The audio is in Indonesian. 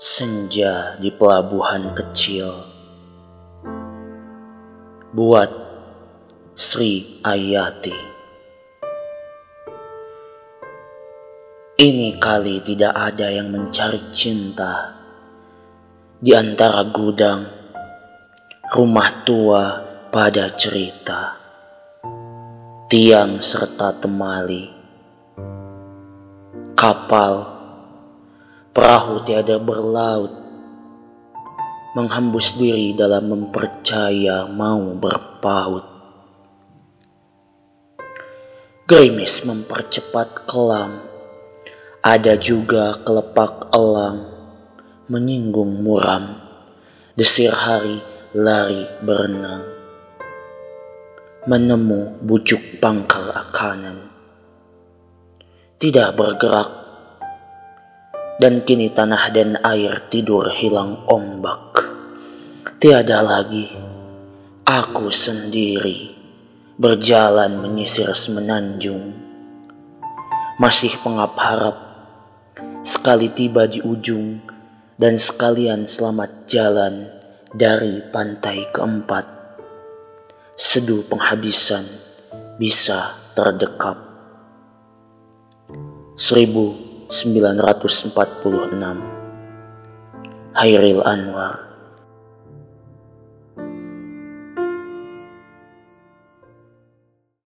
Senja di pelabuhan kecil. Buat Sri Ayati. Ini kali tidak ada yang mencari cinta Di antara gudang Rumah tua pada cerita. Tiang serta temali Kapal Perahu tiada berlaut, menghembus diri dalam mempercaya mau berpaut. Gerimis mempercepat kelam, ada juga kelepak elang, menyinggung muram, desir hari lari berenang, menemu bujuk pangkal akanan. Tidak bergerak dan kini tanah dan air tidur hilang ombak. Tiada lagi aku sendiri berjalan menyisir semenanjung. Masih pengap harap sekali tiba di ujung dan sekalian selamat jalan dari pantai keempat. Seduh penghabisan bisa terdekap. Seribu 946 Hairil Anwar